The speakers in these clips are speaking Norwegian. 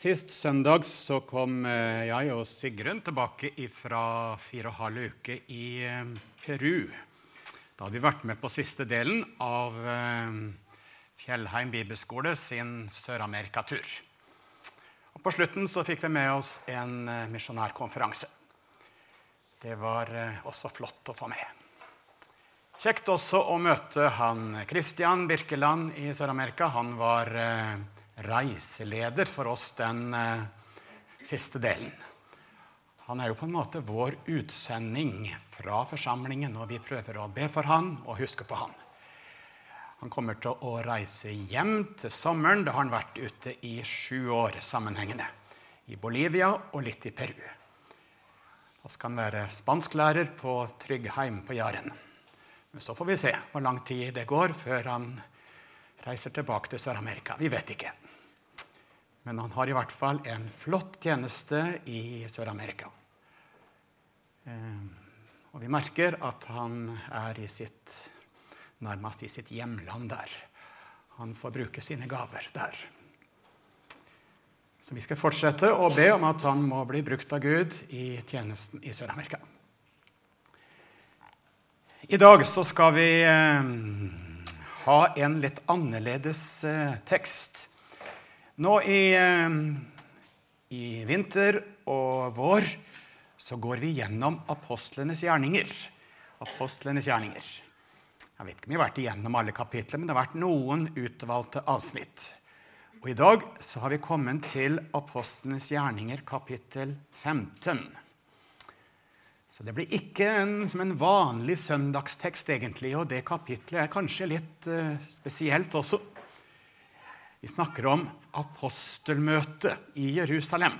Sist søndag så kom eh, jeg og Sigrun tilbake fra fire og halv uke i eh, Peru. Da hadde vi vært med på siste delen av eh, Fjellheim bibelskole sin Sør-Amerika-tur. Og På slutten så fikk vi med oss en misjonærkonferanse. Det var også flott å få med. Kjekt også å møte han Christian Birkeland i Sør-Amerika. Han var reiseleder for oss den eh, siste delen. Han er jo på en måte vår utsending fra forsamlingen, og vi prøver å be for han og huske på han. Han kommer til å reise hjem til sommeren. Da har han vært ute i sju år sammenhengende. I Bolivia og litt i Peru. Da skal han være spansklærer på Tryggheim på Jæren. Men så får vi se hvor lang tid det går før han reiser tilbake til Sør-Amerika. Vi vet ikke. Men han har i hvert fall en flott tjeneste i Sør-Amerika. Eh, og vi merker at han er i sitt, nærmest i sitt hjemland der. Han får bruke sine gaver der. Så vi skal fortsette å be om at han må bli brukt av Gud i tjenesten i Sør-Amerika. I dag så skal vi eh, ha en litt annerledes eh, tekst. Nå i, i, vinter og vår så går vi gjennom apostlenes gjerninger. Apostlenes gjerninger. Jeg vet ikke om vi har vært igjennom alle kapitler, men det har vært noen utvalgte avsnitt. Og I dag så har vi kommet til apostlenes gjerninger, kapittel 15. Så det blir ikke en, som en vanlig søndagstekst, egentlig. Og det kapitlet er kanskje litt uh, spesielt også. Vi snakker om apostelmøtet i Jerusalem.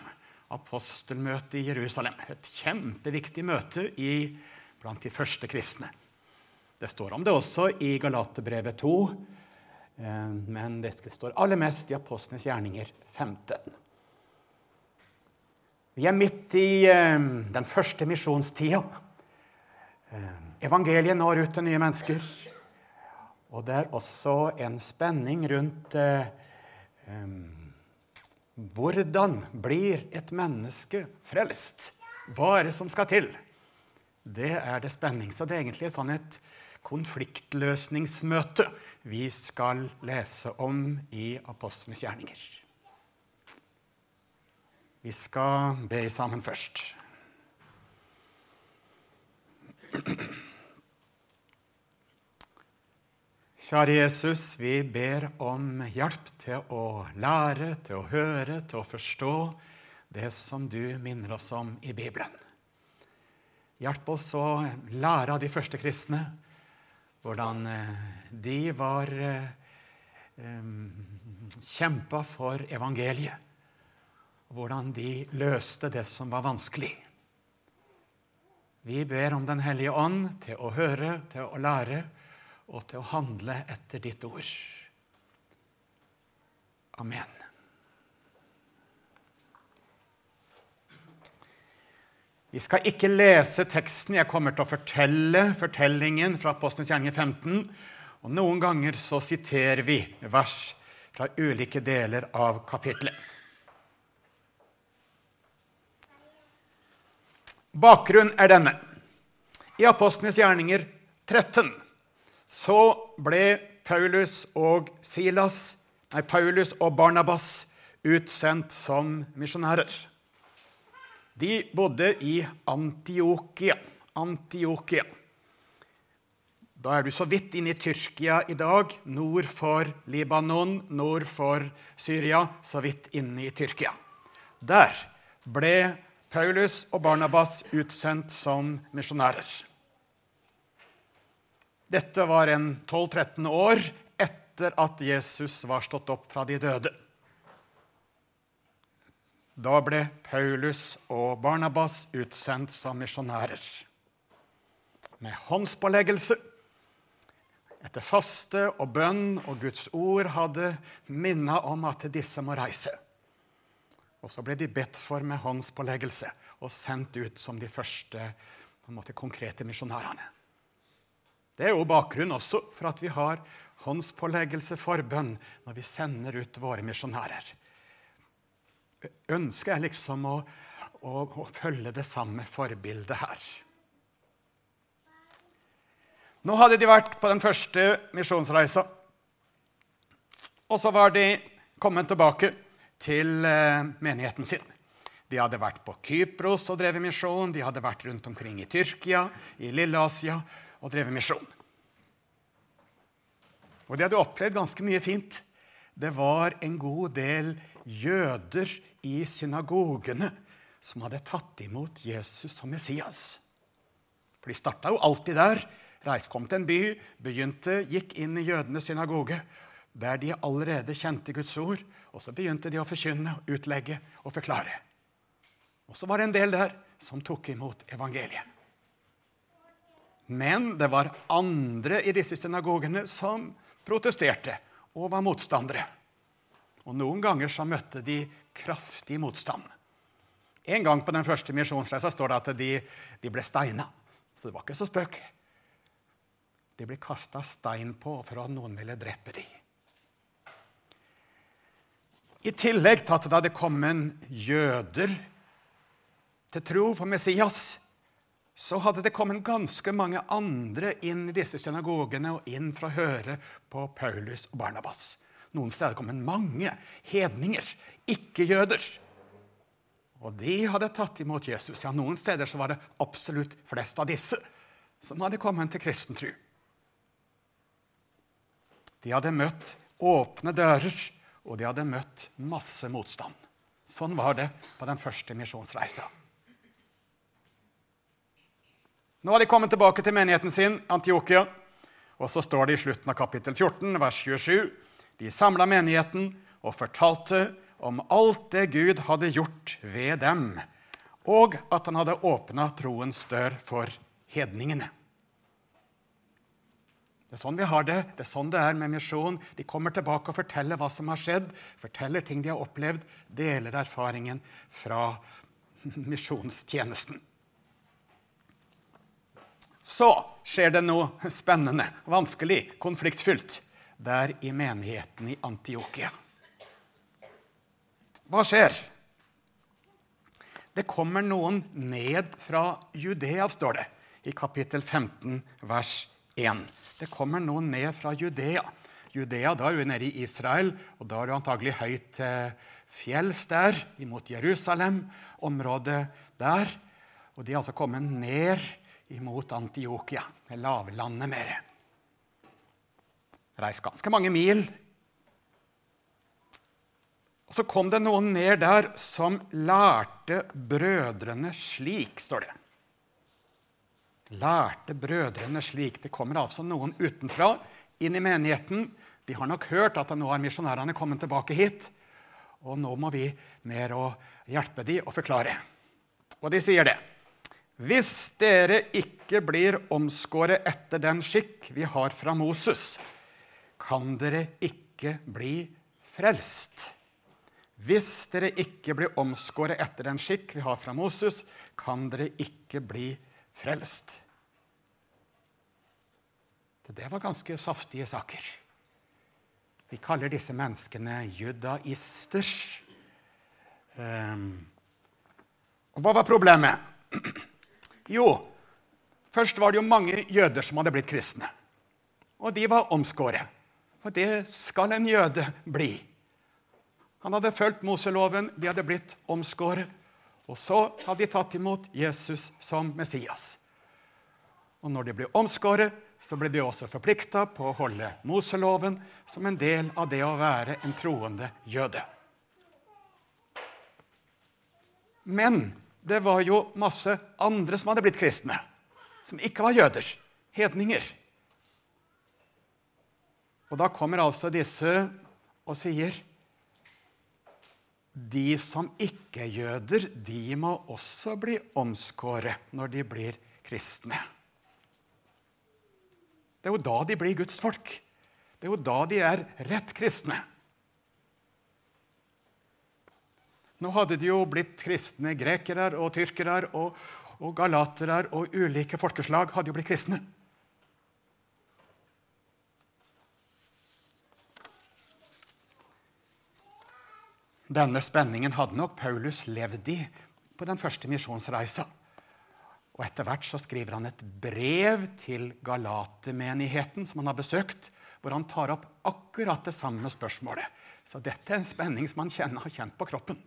Apostelmøtet i Jerusalem. Et kjempeviktig møte i, blant de første kristne. Det står om det også i Galaterbrevet 2, eh, men det står aller mest i Apostlenes gjerninger 15. Vi er midt i eh, den første misjonstida. Eh, evangeliet når ut til nye mennesker. Og det er også en spenning rundt hvordan blir et menneske frelst? Hva er det som skal til? Det er det spenning. Så det er egentlig sånn et konfliktløsningsmøte vi skal lese om i Apostlenes gjerninger. Vi skal be sammen først. Kjære Jesus, vi ber om hjelp til å lære, til å høre, til å forstå det som du minner oss om i Bibelen. Hjelp oss å lære av de første kristne hvordan eh, de var eh, kjempa for evangeliet. Hvordan de løste det som var vanskelig. Vi ber om Den hellige ånd til å høre, til å lære og til å handle etter ditt ord. Amen. Vi skal ikke lese teksten. Jeg kommer til å fortelle fortellingen fra Apostlenes gjerninger 15. Og noen ganger så siterer vi vers fra ulike deler av kapitlet. Bakgrunnen er denne. I Apostlenes gjerninger 13 så ble Paulus og Silas, nei, Paulus og Barnabas utsendt som misjonærer. De bodde i Antiokia. Antiokia. Da er du så vidt inne i Tyrkia i dag, nord for Libanon, nord for Syria, så vidt inne i Tyrkia. Der ble Paulus og Barnabas utsendt som misjonærer. Dette var en 12-13 år etter at Jesus var stått opp fra de døde. Da ble Paulus og Barnabas utsendt som misjonærer. Med håndspåleggelse. Etter faste og bønn og Guds ord hadde minna om at disse må reise. Og så ble de bedt for med håndspåleggelse og sendt ut som de første måte, konkrete misjonærene. Det er jo bakgrunnen også for at vi har håndspåleggelse forbønn når vi sender ut våre misjonærer. ønsker jeg liksom å, å, å følge det samme forbildet her. Nå hadde de vært på den første misjonsreisa. Og så var de kommet tilbake til eh, menigheten sin. De hadde vært på Kypros og drevet misjon. De hadde vært rundt omkring i Tyrkia, i Lille-Asia og drevet misjon. Og de hadde opplevd ganske mye fint. Det var en god del jøder i synagogene som hadde tatt imot Jesus som Messias. For de starta jo alltid der. Reis kom til en by, begynte, gikk inn i jødenes synagoge, der de allerede kjente Guds ord. Og så begynte de å forkynne, utlegge og forklare. Og så var det en del der som tok imot evangeliet. Men det var andre i disse synagogene som protesterte og var motstandere. Og Noen ganger så møtte de kraftig motstand. En gang på den første misjonsreisa står det at de, de ble steina. Så det var ikke så spøk. De ble kasta stein på for at noen ville drepe dem. I tillegg til at det hadde kommet jøder til tro på Messias, så hadde det kommet ganske mange andre inn i disse synagogene og inn for å høre på Paulus og Barnabas. Noen steder kom det mange hedninger, ikke-jøder. Og de hadde tatt imot Jesus. Ja, Noen steder så var det absolutt flest av disse som hadde kommet til kristen tro. De hadde møtt åpne dører, og de hadde møtt masse motstand. Sånn var det på den første misjonsreisa. Nå har de kommet tilbake til menigheten sin, Antiokia. Og så står det i slutten av kapittel 14, vers 27. De samla menigheten og fortalte om alt det Gud hadde gjort ved dem, og at han hadde åpna troens dør for hedningene. Det er sånn vi har det. Det er sånn det er med misjon. De kommer tilbake og forteller hva som har skjedd, forteller ting de har opplevd, deler erfaringen fra misjonstjenesten. Så skjer det noe spennende, vanskelig, konfliktfylt der i menigheten i Antiokia. Hva skjer? Det kommer noen ned fra Judea, står det i kapittel 15, vers 1. Det kommer noen ned fra Judea. Judea da er du nede i Israel, og da er det antagelig høyt til fjells der, imot Jerusalem, området der. Og de er altså kommet ned imot Antiokia, lavlandet mer. Reist ganske mange mil. Og Så kom det noen ned der som lærte brødrene slik, står det lærte brødrene slik. Det kommer altså noen utenfra inn i menigheten. De har nok hørt at nå har misjonærene kommet tilbake hit. Og nå må vi ned og hjelpe dem og forklare. Og de sier det. Hvis dere ikke blir omskåret etter den skikk vi har fra Moses, kan dere ikke bli frelst. Hvis dere ikke blir omskåret etter den skikk vi har fra Moses, kan dere ikke bli frelst. Det var ganske saftige saker. Vi kaller disse menneskene judaister. Um, og hva var problemet? Jo, først var det jo mange jøder som hadde blitt kristne. Og de var omskåret. For det skal en jøde bli. Han hadde fulgt Moseloven, de hadde blitt omskåret. Og så hadde de tatt imot Jesus som Messias. Og når de ble omskåret, så ble de også forplikta på å holde Moseloven som en del av det å være en troende jøde. Men det var jo masse andre som hadde blitt kristne, som ikke var jøder. Hedninger. Og da kommer altså disse og sier de som ikke er jøder, de må også bli omskåret når de blir kristne. Det er jo da de blir Guds folk. Det er jo da de er rett kristne. Nå hadde de jo blitt kristne grekere og tyrkere og, og galatere og ulike folkeslag hadde jo blitt kristne. Denne spenningen hadde nok Paulus levd i på den første misjonsreisa. Og Etter hvert så skriver han et brev til Galatemenigheten som han har besøkt, hvor han tar opp akkurat det samme spørsmålet. Så dette er en spenning som han kjenner, har kjent på kroppen.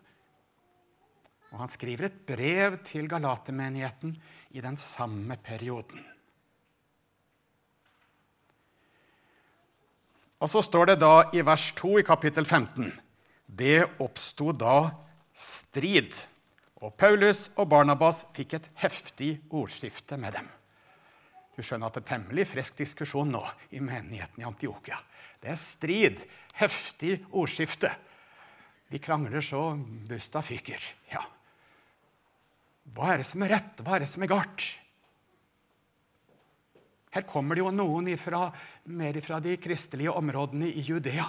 Og Han skriver et brev til galatermenigheten i den samme perioden. Og så står det da i vers 2 i kapittel 15 Det oppsto da strid, og Paulus og Barnabas fikk et heftig ordskifte med dem. Du skjønner at det er temmelig frisk diskusjon nå i menigheten i Antiokia. Det er strid, heftig ordskifte. De krangler så busta fyker. Ja. Hva er det som er rett? Hva er det som er galt? Her kommer det jo noen ifra, mer fra de kristelige områdene i Judea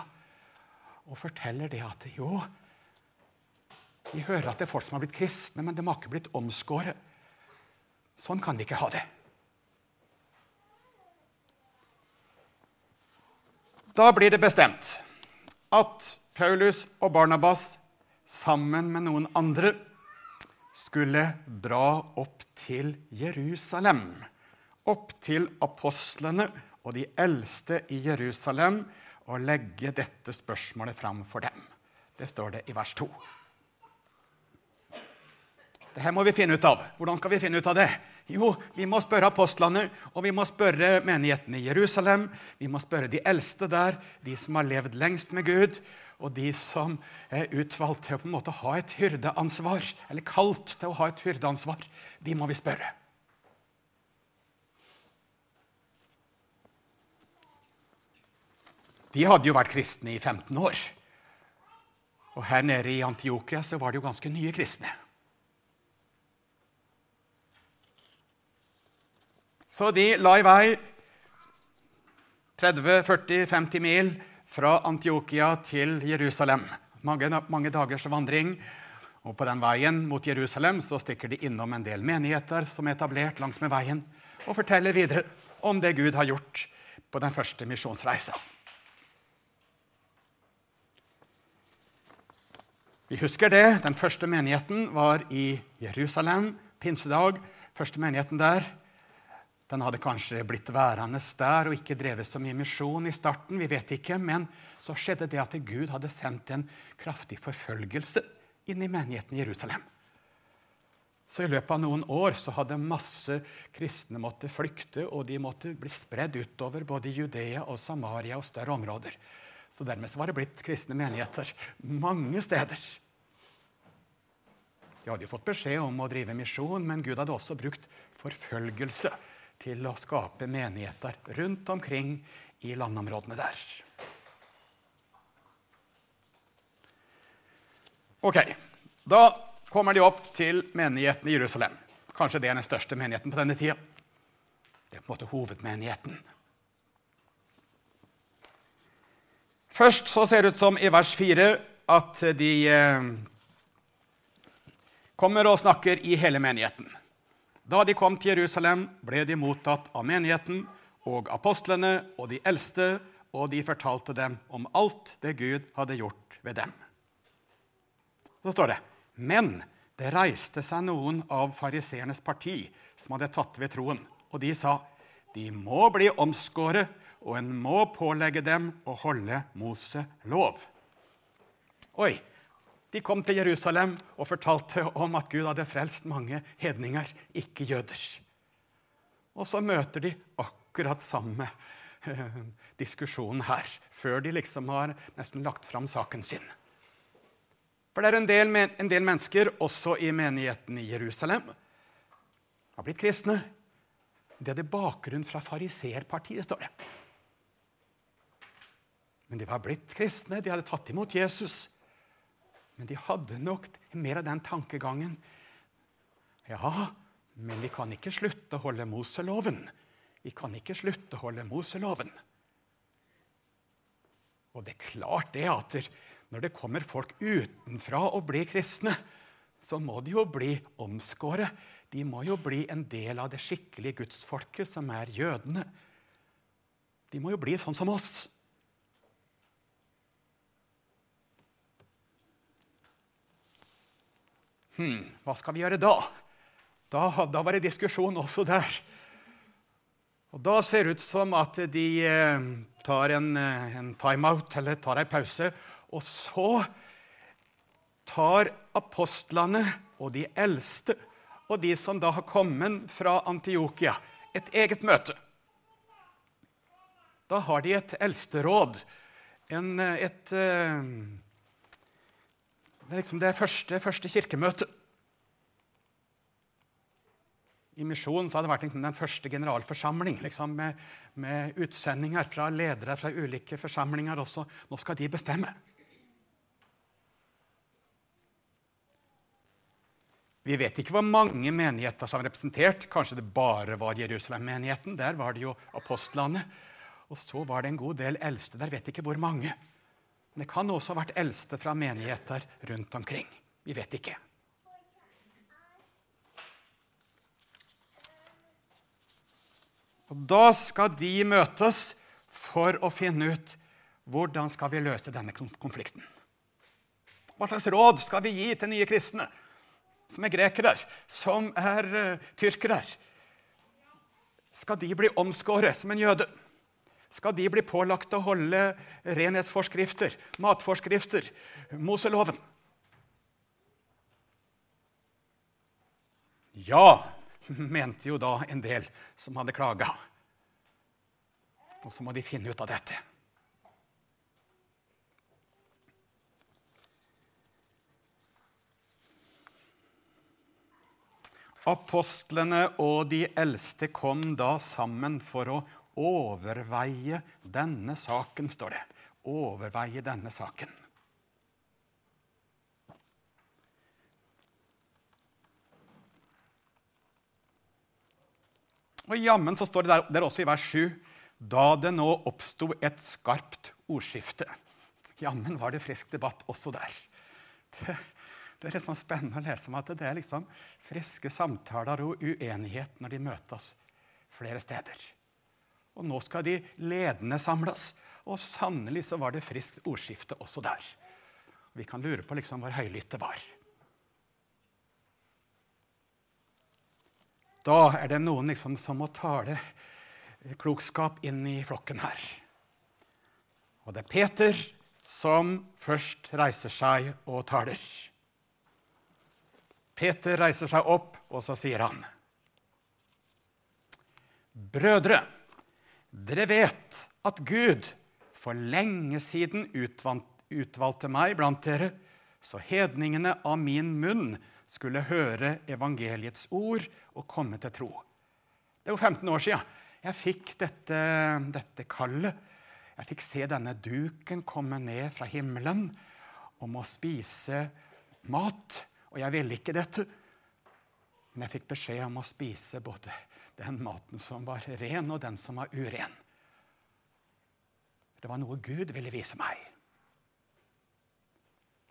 og forteller det at jo, vi hører at det er folk som har blitt kristne, men de har ikke blitt omskåret. Sånn kan de ikke ha det. Da blir det bestemt at Paulus og Barnabas sammen med noen andre skulle dra opp til Jerusalem opp til apostlene og de eldste i Jerusalem og legge dette spørsmålet fram for dem. Det står det i vers 2. Dette må vi finne ut av. Hvordan skal vi finne ut av det? Jo, vi må spørre apostlene, og vi må spørre menigheten i Jerusalem. Vi må spørre de eldste der, de som har levd lengst med Gud, og de som er utvalgt til å på en måte ha et hyrdeansvar, eller kalt til å ha et hyrdeansvar. De må vi spørre. de hadde jo vært kristne i 15 år. Og her nede i Antiokia så var det jo ganske nye kristne. Så de la i vei 30-40-50 mil fra Antiokia til Jerusalem. Mange, mange, dagers vandring. Og på den veien mot Jerusalem så stikker de innom en del menigheter som er etablert langs med veien, og forteller videre om det Gud har gjort på den første misjonsreisa. Vi husker det. Den første menigheten var i Jerusalem. Pinsedag. Første menigheten der. Den hadde kanskje blitt værende der og ikke drevet så mye misjon i starten. vi vet ikke, Men så skjedde det at Gud hadde sendt en kraftig forfølgelse inn i menigheten i Jerusalem. Så I løpet av noen år så hadde masse kristne måttet flykte, og de måtte bli spredd utover både Judea og Samaria og større områder. Så Dermed så var det blitt kristne menigheter mange steder. De hadde jo fått beskjed om å drive misjon, men Gud hadde også brukt forfølgelse til å skape menigheter rundt omkring i landområdene der. Ok, Da kommer de opp til menigheten i Jerusalem. Kanskje det er den største menigheten på denne tida. Det er på en måte hovedmenigheten. Først så ser det ut som i vers 4 at de eh, kommer og snakker i hele menigheten. Da de kom til Jerusalem, ble de mottatt av menigheten og apostlene og de eldste, og de fortalte dem om alt det Gud hadde gjort ved dem. Så står det Men det reiste seg noen av fariseernes parti som hadde tatt ved troen, og de sa de må bli omskåret, og en må pålegge dem å holde Mose lov. Oi, de kom til Jerusalem og fortalte om at Gud hadde frelst mange hedninger, ikke jøder. Og så møter de akkurat samme eh, diskusjonen her, før de liksom har nesten lagt fram saken sin. For det er en del, en del mennesker, også i menigheten i Jerusalem, har blitt kristne. De hadde bakgrunn fra fariserpartiet, står det. Men de var blitt kristne, de hadde tatt imot Jesus. Men de hadde nok mer av den tankegangen. Ja, men vi kan ikke slutte å holde Moseloven. Vi kan ikke slutte å holde Moseloven. Og det er klart det at når det kommer folk utenfra og blir kristne, så må de jo bli omskåret. De må jo bli en del av det skikkelige gudsfolket, som er jødene. De må jo bli sånn som oss. Hm, hva skal vi gjøre da? da? Da var det diskusjon også der. Og Da ser det ut som at de eh, tar en, eh, en timeout eller tar en pause. Og så tar apostlene og de eldste og de som da har kommet fra Antiokia, et eget møte. Da har de et eldsteråd, en, et eh, Det er liksom det første, første kirkemøtet. I misjonen hadde det vært liksom den første generalforsamling liksom, med, med, utsendinger fra ledere fra ulike forsamlinger også. Nå skal de bestemme. Vi vet ikke hvor mange menigheter som er representert. Kanskje det bare var Jerusalem-menigheten. Der var det jo apostlene. Og så var det en god del eldste der. Vet ikke hvor mange. Men det kan også ha vært eldste fra menigheter rundt omkring. Vi vet ikke. Og Da skal de møtes for å finne ut hvordan skal vi løse denne konflikten. Hva slags råd skal vi gi til nye kristne som er grekere, som er uh, tyrkere? Skal de bli omskåret som en jøde? Skal de bli pålagt å holde renhetsforskrifter, matforskrifter, Moseloven? Ja, mente jo da en del som hadde klaga. Og så må de finne ut av dette. Apostlene og de eldste kom da sammen for å overveie denne saken, står det. Overveie denne saken. Og jammen så står det der, der, også i vers 7 da det nå oppsto et skarpt ordskifte. Jammen var det frisk debatt også der. Det, det er liksom spennende å lese om at det er liksom friske samtaler og uenighet når de møtes flere steder. Og nå skal de ledende samles. Og sannelig så var det friskt ordskifte også der. Vi kan lure på liksom hvor høylytt det var. Da er det noen liksom som må tale klokskap inn i flokken her. Og det er Peter som først reiser seg og taler. Peter reiser seg opp, og så sier han Brødre, dere vet at Gud for lenge siden utvalgte meg blant dere, så hedningene av min munn skulle høre evangeliets ord og komme til tro. Det er jo 15 år sia jeg fikk dette, dette, kallet. Jeg fikk se denne duken komme ned fra himmelen om å spise mat. Og jeg ville ikke dette. Men jeg fikk beskjed om å spise både den maten som var ren, og den som var uren. Det var noe Gud ville vise meg.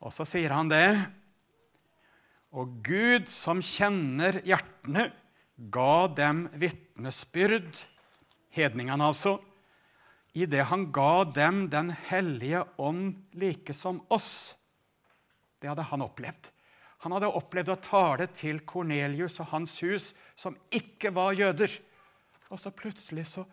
Og så sier han det og Gud, som kjenner hjertene, ga dem vitnesbyrd, hedningene altså, idet han ga dem Den hellige ånd like som oss. Det hadde han opplevd. Han hadde opplevd å tale til Kornelius og hans hus, som ikke var jøder. Og så plutselig så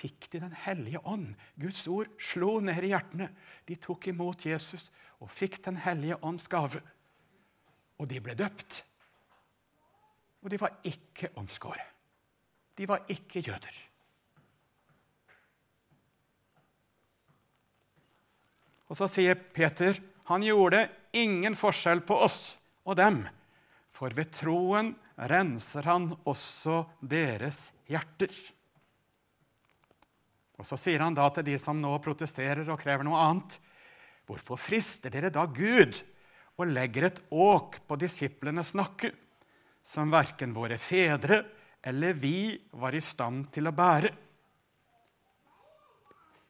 fikk de Den hellige ånd. Guds ord slo ned i hjertene. De tok imot Jesus og fikk Den hellige ånds gave. Og de ble døpt. Og de var ikke omskåret. De var ikke jøder. Og så sier Peter han gjorde ingen forskjell på oss og dem, for ved troen renser han også deres hjerter. Og Så sier han da til de som nå protesterer og krever noe annet.: Hvorfor frister dere da Gud og legger et åk på disiplenes nakke, som verken våre fedre eller vi var i stand til å bære.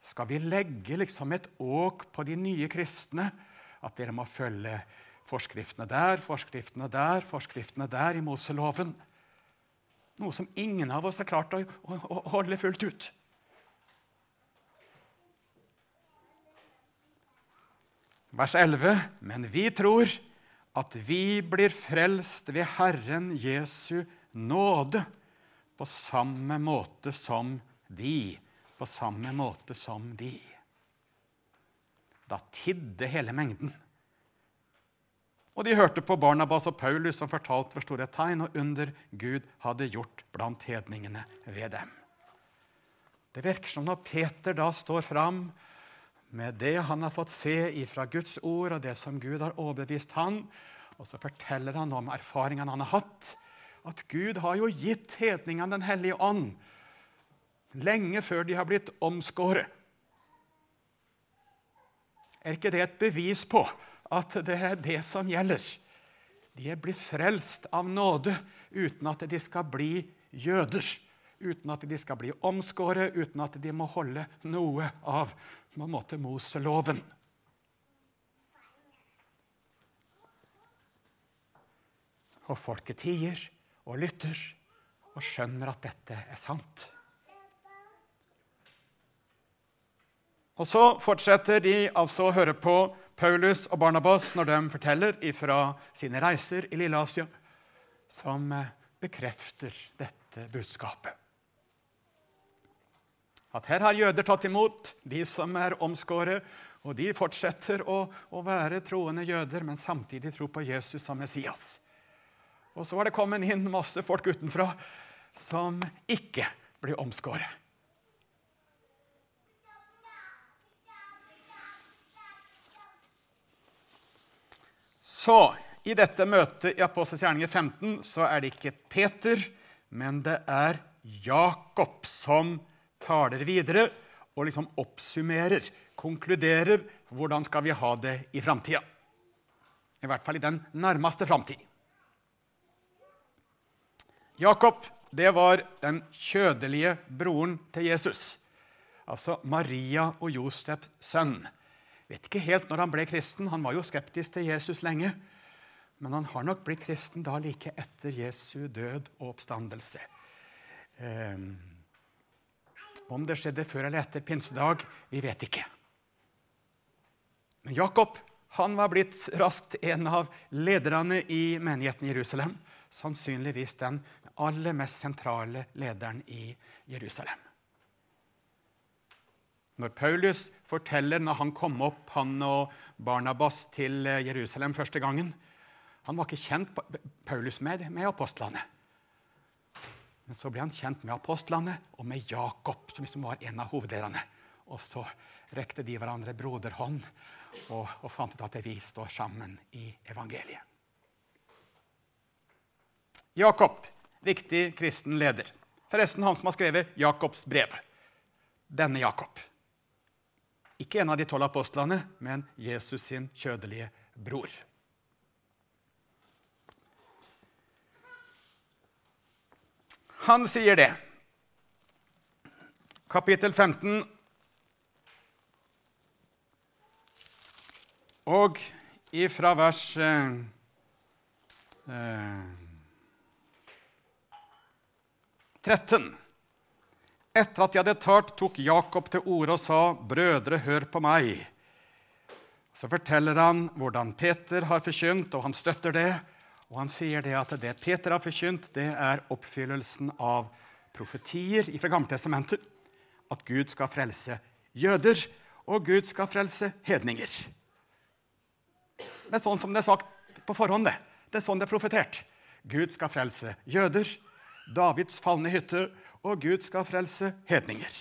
Skal vi legge liksom et åk på de nye kristne, at dere må følge forskriftene der, forskriftene der, forskriftene der i Moseloven? Noe som ingen av oss har klart å, å, å holde fullt ut. Vers 11.: Men vi tror at vi blir frelst ved Herren Jesu nåde på samme måte som de. På samme måte som de. Da tidde hele mengden. Og de hørte på Barnabas og Paulus som fortalte for store tegn og under Gud hadde gjort blant hedningene ved dem. Det virker som når Peter da står fram med det han har fått se ifra Guds ord, og det som Gud har overbevist han, og så forteller han om erfaringene han har hatt, at Gud har jo gitt hedningene Den hellige ånd lenge før de har blitt omskåret. Er ikke det et bevis på at det er det som gjelder? De blir frelst av nåde uten at de skal bli jøder. Uten at de skal bli omskåret, uten at de må holde noe av på en måte Moseloven. Og folket tier og lytter og skjønner at dette er sant. Og Så fortsetter de altså å høre på Paulus og Barnabas når de forteller fra sine reiser i Lilleasia, som eh, bekrefter dette budskapet. At her har jøder tatt imot de som er omskåret, og de fortsetter å, å være troende jøder, men samtidig tro på Jesus som Messias. Og så har det kommet inn masse folk utenfra som ikke blir omskåret. Så i dette møtet i Apostels gjerninger 15 så er det ikke Peter, men det er Jakob som taler videre og liksom oppsummerer, konkluderer hvordan skal vi ha det i framtida. I hvert fall i den nærmeste framtid. Jakob det var den kjødelige broren til Jesus. Altså Maria og Josefs sønn vet ikke helt når han ble kristen. Han var jo skeptisk til Jesus lenge. Men han har nok blitt kristen da like etter Jesu død og oppstandelse. Um, om det skjedde før eller etter pinsedag, vi vet ikke. Men Jakob han var blitt raskt en av lederne i menigheten i Jerusalem. Sannsynligvis den aller mest sentrale lederen i Jerusalem. Når Paulus forteller når han kom opp, han og Barnabas, til eh, Jerusalem første gangen Han var ikke kjent Paulus med, med apostlene. Men så ble han kjent med apostlene og med Jakob, som liksom var en av hovedlederne. Og så rekte de hverandre broderhånd og, og fant ut at vi står sammen i evangeliet. Jakob, viktig kristen leder. Forresten han som har skrevet Jakobs brev. Denne Jakob. Ikke en av de tolv apostlene, men Jesus sin kjødelige bror. Han sier det. Kapittel 15 og ifra vers eh, eh, 13. Etter at de hadde talt, tok Jakob til orde og sa, 'Brødre, hør på meg.' Så forteller han hvordan Peter har forkynt, og han støtter det. Og han sier det at det Peter har forkynt, det er oppfyllelsen av profetier fra Gammeltestamentet. At Gud skal frelse jøder, og Gud skal frelse hedninger. Det er sånn som det er sagt på forhånd. Det Det er sånn det er profetert. Gud skal frelse jøder, Davids falne hytte og Gud skal frelse hedninger.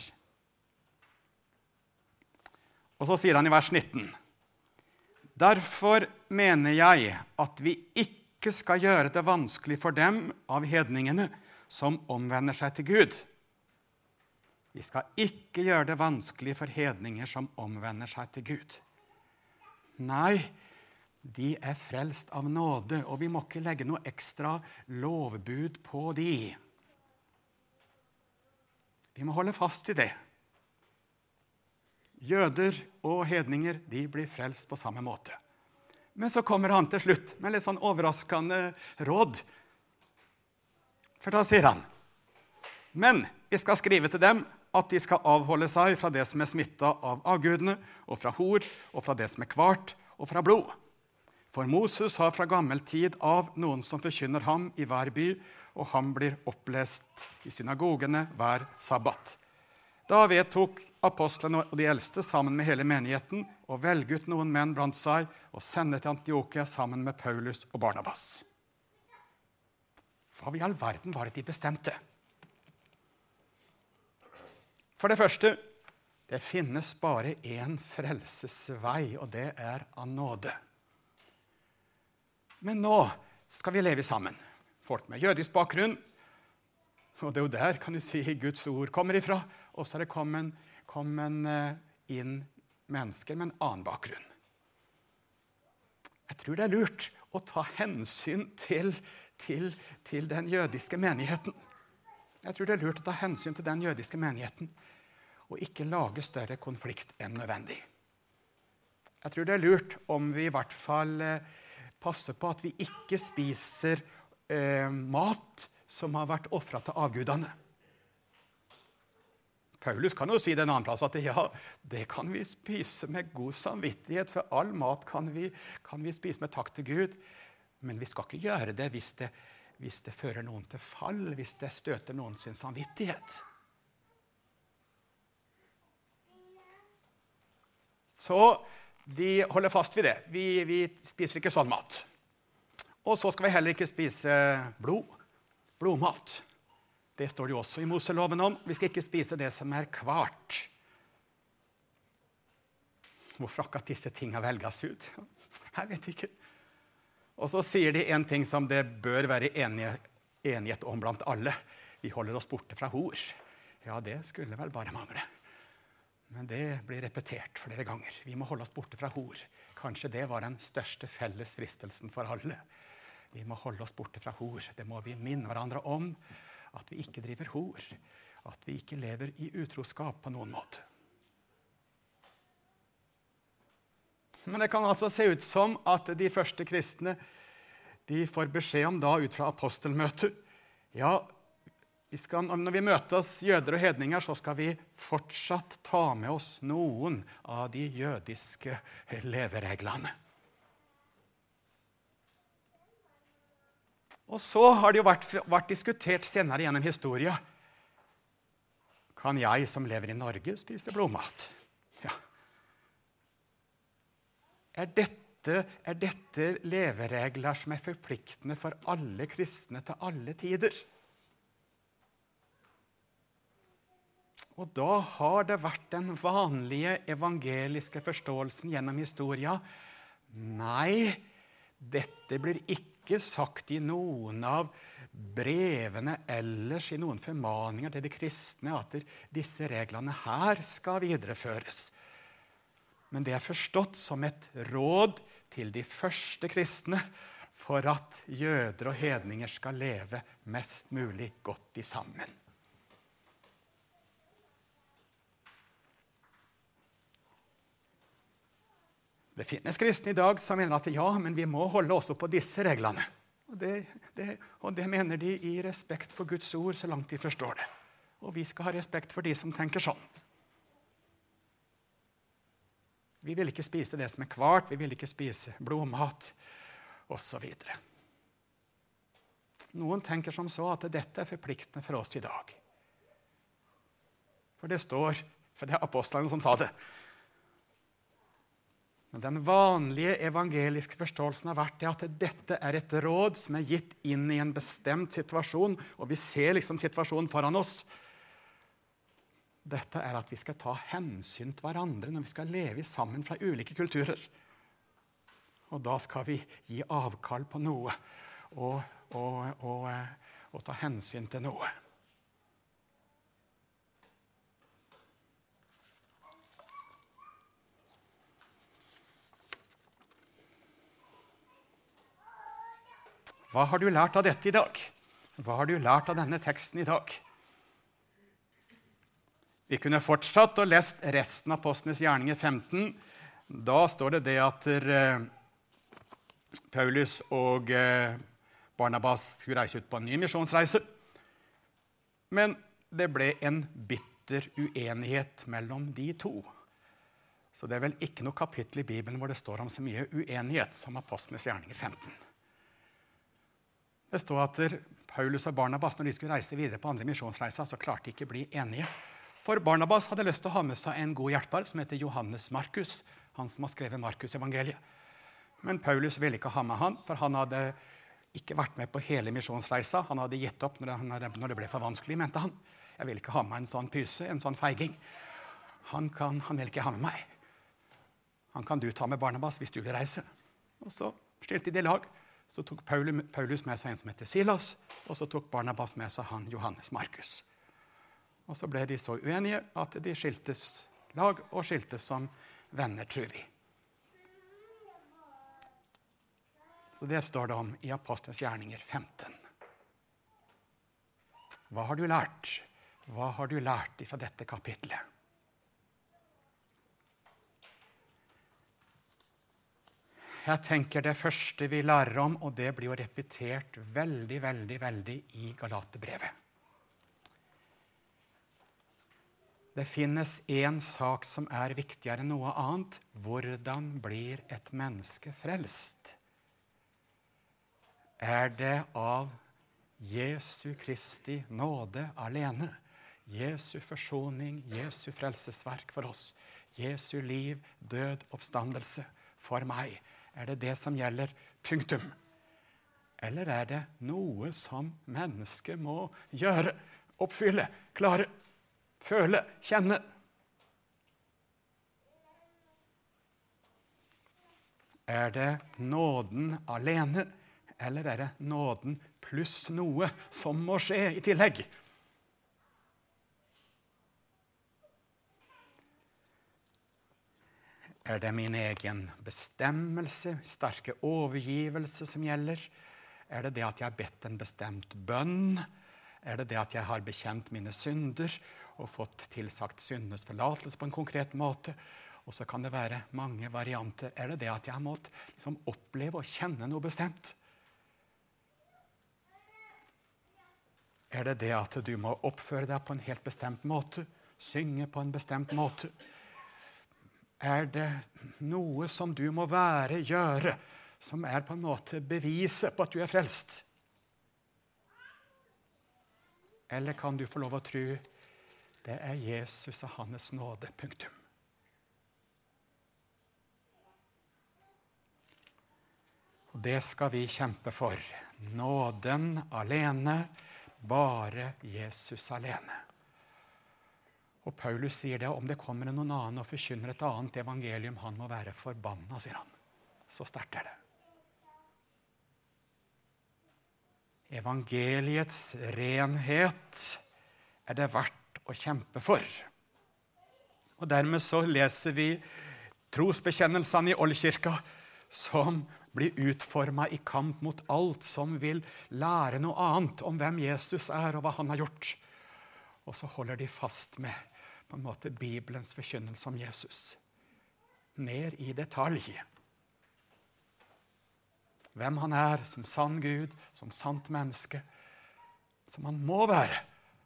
Og så sier han i vers 19.: Derfor mener jeg at vi ikke skal gjøre det vanskelig for dem av hedningene som omvender seg til Gud. Vi skal ikke gjøre det vanskelig for hedninger som omvender seg til Gud. Nei, de er frelst av nåde, og vi må ikke legge noe ekstra lovbud på de. Vi må holde fast i det. Jøder og hedninger de blir frelst på samme måte. Men så kommer han til slutt med litt sånn overraskende råd. For da sier han Men jeg skal skrive til dem at de skal avholde seg fra det som er smitta av avgudene, og fra hor, og fra det som er kvart, og fra blod. For Moses har fra gammel tid av noen som forkynner ham i hver by, og han blir opplest i synagogene hver sabbat. Da vedtok apostlene og de eldste sammen med hele menigheten å velge ut noen menn blant seg og sende til Antiokia sammen med Paulus og Barnabas. Hva i all verden var det de bestemte? For det første det finnes bare én frelsesvei, og det er av nåde. Men nå skal vi leve sammen. Folk med jødisk bakgrunn. Og det er jo der kan du si, Guds ord kommer ifra. Og så er det kommet, kommet eh, inn mennesker med en annen bakgrunn. Jeg tror det er lurt å ta hensyn til, til, til, den jødiske menigheten. Jeg tror det er lurt å ta hensyn til den jødiske menigheten og ikke lage større konflikt enn nødvendig. Jeg tror det er lurt om vi i hvert fall eh, passer på at vi ikke spiser eh, mat som har vært ofra til avgudene. Paulus kan jo si det en annen plass at ja, det kan vi spise med god samvittighet, for all mat kan vi, kan vi spise med takk til Gud. Men vi skal ikke gjøre det hvis, det hvis det fører noen til fall, hvis det støter noen sin samvittighet. Så de holder fast ved det. Vi, vi spiser ikke sånn mat. Og så skal vi heller ikke spise blod. Blodmat. Det står det jo også i Moseloven om. Vi skal ikke spise det som er kvart. Hvorfor akkurat disse tingene velges ut? Jeg vet ikke. Og så sier de en ting som det bør være enighet om blant alle. Vi holder oss borte fra hor. Ja, det skulle vel bare mangle. Men det blir repetert flere ganger. Vi må holde oss borte fra hor. Kanskje det var den største felles fristelsen for alle. Vi må holde oss borte fra hor. Det må vi minne hverandre om at vi ikke driver hor, at vi ikke lever i utroskap på noen måte. Men det kan altså se ut som at de første kristne de får beskjed om da ut fra apostelmøtet ja, vi skal, når vi møter oss jøder og hedninger, så skal vi fortsatt ta med oss noen av de jødiske levereglene. Og så har det jo vært, vært diskutert senere gjennom historia. Kan jeg som lever i Norge, spise blodmat? Ja. Er dette, er dette leveregler som er forpliktende for alle kristne til alle tider? Og da har det vært den vanlige evangeliske forståelsen gjennom historia. Nei, dette blir ikke ikke sagt i noen av brevene ellers, i noen formaninger til de kristne, at disse reglene her skal videreføres. Men det er forstått som et råd til de første kristne for at jøder og hedninger skal leve mest mulig godt i sammen. Det finnes kristne i dag som mener at ja, men vi må holde også på disse reglene. Og det, det, og det, mener de i respekt for Guds ord, så langt de forstår det. Og vi skal ha respekt for de som tenker sånn. Vi vil ikke spise det som er kvart, vi vil ikke spise blodmat osv. Noen tenker som så at dette er forpliktende for oss i dag. For det står, for det er apostlene som sa det. Men den vanlige evangeliske forståelsen har vært at dette er et råd som er gitt inn i en bestemt situasjon, og vi ser liksom situasjonen foran oss. Dette er at vi skal ta hensyn til hverandre når vi skal leve sammen fra ulike kulturer. Og da skal vi gi avkall på noe og, og, og, og ta hensyn til noe. Hva har du lært av dette i dag? Hva har du lært av denne teksten i dag? Vi kunne fortsatt og lest resten av Postenes gjerninger 15. Da står det det at uh, Paulus og uh, Barnabas skulle reise ut på en ny misjonsreise. Men det ble en bitter uenighet mellom de to. Så det er vel ikke noe kapittel i Bibelen hvor det står om så mye uenighet som apostlenes gjerninger 15. Det står at Paulus og Barnabas når de skulle reise videre på andre misjonsreiser, så klarte de ikke å bli enige. For Barnabas hadde lyst til å ha med seg en god hjelper som heter Johannes Markus. Han som har skrevet Markusevangeliet. Men Paulus ville ikke ha med han, for han hadde ikke vært med på hele misjonsreisa. Han hadde gitt opp når det ble for vanskelig, mente han. Jeg vil ikke ha med en sånn pyse, en sånn feiging. Han, kan, han vil ikke ha med meg. Han kan du ta med Barnabas hvis du vil reise. Og Så stilte de lag. Så tok Paulus med seg en som heter Silas, og så tok Barnabas med seg han Johannes Markus. Og Så ble de så uenige at de skiltes lag og skiltes som venner, tror vi. Så Det står det om i Apostelens gjerninger 15. Hva har du lært? Hva har du lært fra dette kapitlet? Jeg tenker Det første vi lærer om, og det blir jo repetert veldig veldig, veldig i Galaterbrevet Det finnes én sak som er viktigere enn noe annet. Hvordan blir et menneske frelst? Er det av Jesu Kristi nåde alene? Jesu forsoning, Jesu frelsesverk for oss. Jesu liv, død, oppstandelse for meg er det det som gjelder. Punktum. Eller er det noe som mennesket må gjøre, oppfylle, klare, føle, kjenne? Er det nåden alene, eller er det nåden pluss noe som må skje i tillegg? Er det min egen bestemmelse, sterke overgivelse, som gjelder? Er det det at jeg har bedt en bestemt bønn? Er det det at jeg har bekjent mine synder og fått tilsagt syndenes forlatelse på en konkret måte? Og så kan det være mange varianter. Er det det at jeg har måttet liksom oppleve og kjenne noe bestemt? Er det det at du må oppføre deg på en helt bestemt måte? Synge på en bestemt måte? Er det noe som du må være, gjøre, som er på en måte beviset på at du er frelst? Eller kan du få lov å tro det er Jesus og hans nåde. Punktum. Og det skal vi kjempe for. Nåden alene, bare Jesus alene. Og Paulus sier det om det kommer noen annen og forkynner et annet evangelium, han må være forbanna, sier han. Så sterkt er det. Evangeliets renhet er det verdt å kjempe for. Og Dermed så leser vi trosbekjennelsene i Oldkirka som blir utforma i kamp mot alt som vil lære noe annet om hvem Jesus er, og hva han har gjort. Og så holder de fast med på en måte Bibelens forkynnelse om Jesus. Ned i detalj. Hvem han er som sann Gud, som sant menneske. Som han må være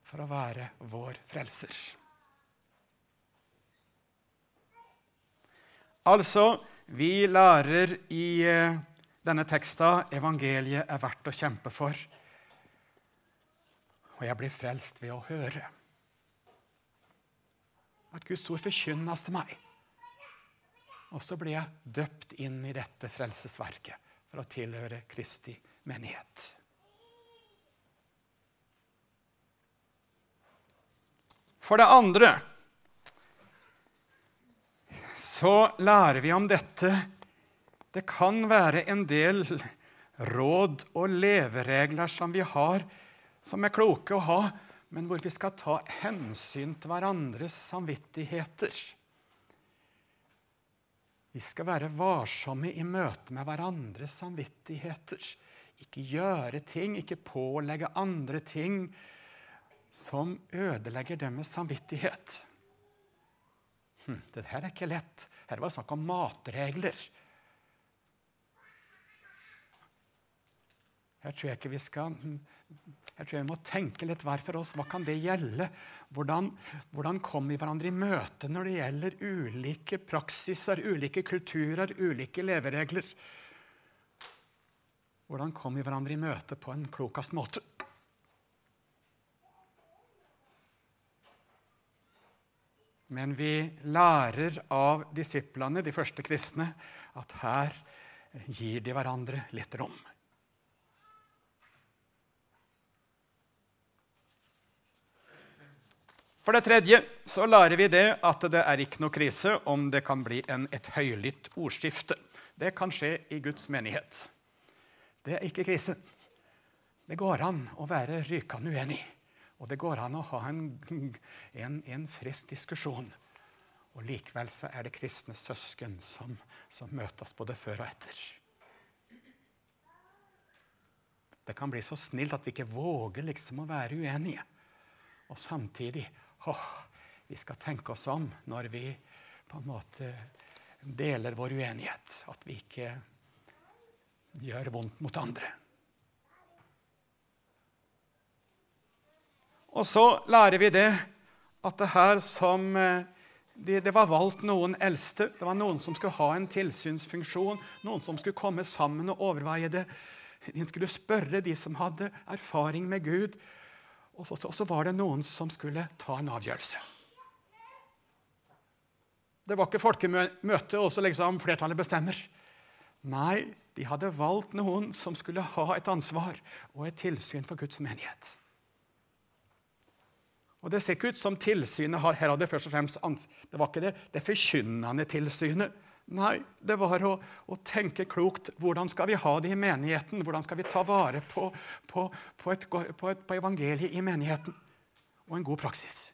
for å være vår frelser. Altså, vi lærer i eh, denne teksta evangeliet er verdt å kjempe for. Og jeg blir frelst ved å høre at Guds ord forkynnes til meg. Og så blir jeg døpt inn i dette frelsesverket for å tilhøre Kristi menighet. For det andre så lærer vi om dette Det kan være en del råd og leveregler som vi har, som er kloke å ha, men hvor vi skal ta hensyn til hverandres samvittigheter. Vi skal være varsomme i møte med hverandres samvittigheter. Ikke gjøre ting, ikke pålegge andre ting som ødelegger deres samvittighet. Hm, det her er ikke lett. Her var det snakk om matregler. Her tror jeg ikke vi skal jeg tror vi må tenke litt hver for oss. Hva kan det gjelde? Hvordan, hvordan kommer vi hverandre i møte når det gjelder ulike praksiser, ulike kulturer, ulike leveregler? Hvordan kommer vi hverandre i møte på en klokest måte? Men vi lærer av disiplene, de første kristne, at her gir de hverandre litt rom. For det tredje så lærer vi det at det er ikke noe krise om det kan bli en, et høylytt ordskifte. Det kan skje i Guds menighet. Det er ikke krise. Det går an å være rykende uenig. Og det går an å ha en, en, en frisk diskusjon. Og likevel så er det kristne søsken som, som møtes både før og etter. Det kan bli så snilt at vi ikke våger liksom å være uenige. Og samtidig oh, vi skal tenke oss om når vi på en måte deler vår uenighet. At vi ikke gjør vondt mot andre. Og så lærer vi det at det her som eh, det, det, var valgt noen eldste. Det var noen som skulle ha en tilsynsfunksjon, noen som skulle komme sammen og overveie det. De skulle spørre de som hadde erfaring med Gud, og så, så, var det noen som skulle ta en avgjørelse. Det var ikke folkemøte, og så liksom flertallet bestemmer. Nei, de hadde valgt noen som skulle ha et ansvar og et tilsyn for Guds menighet. Og Det ser ikke ut som tilsynet her hadde først og fremst Det var ikke det, det forkynnende tilsynet Nei, det var å, å, tenke klokt. Hvordan skal vi ha det i menigheten? Hvordan skal vi ta vare på, på, på, et, på et, evangeliet i menigheten? Og en god praksis.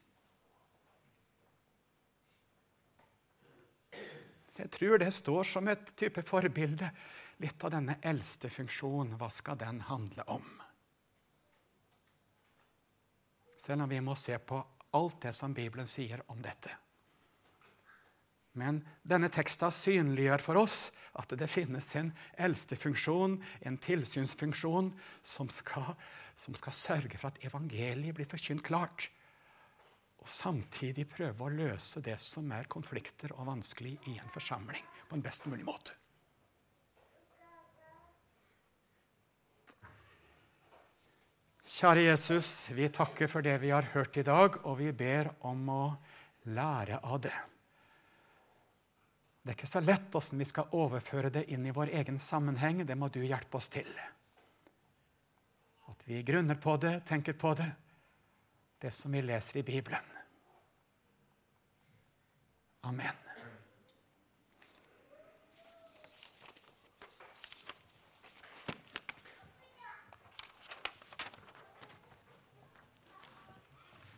Så Jeg tror det står som et type forbilde. Litt av denne eldste funksjonen. Hva skal den handle om? Selv om vi må se på alt det som Bibelen sier om dette. Men denne teksten synliggjør for oss at det finnes en eldstefunksjon, en tilsynsfunksjon, som skal, som skal sørge for at evangeliet blir forkynt klart. Og samtidig prøve å løse det som er konflikter og vanskelig i en forsamling, på en best mulig måte. Kjære Jesus, vi takker for det vi har hørt i dag, og vi ber om å lære av det. Det er ikke så lett hvordan vi skal overføre det inn i vår egen sammenheng. Det må du hjelpe oss til. At vi grunner på det, tenker på det, det som vi leser i Bibelen. Amen.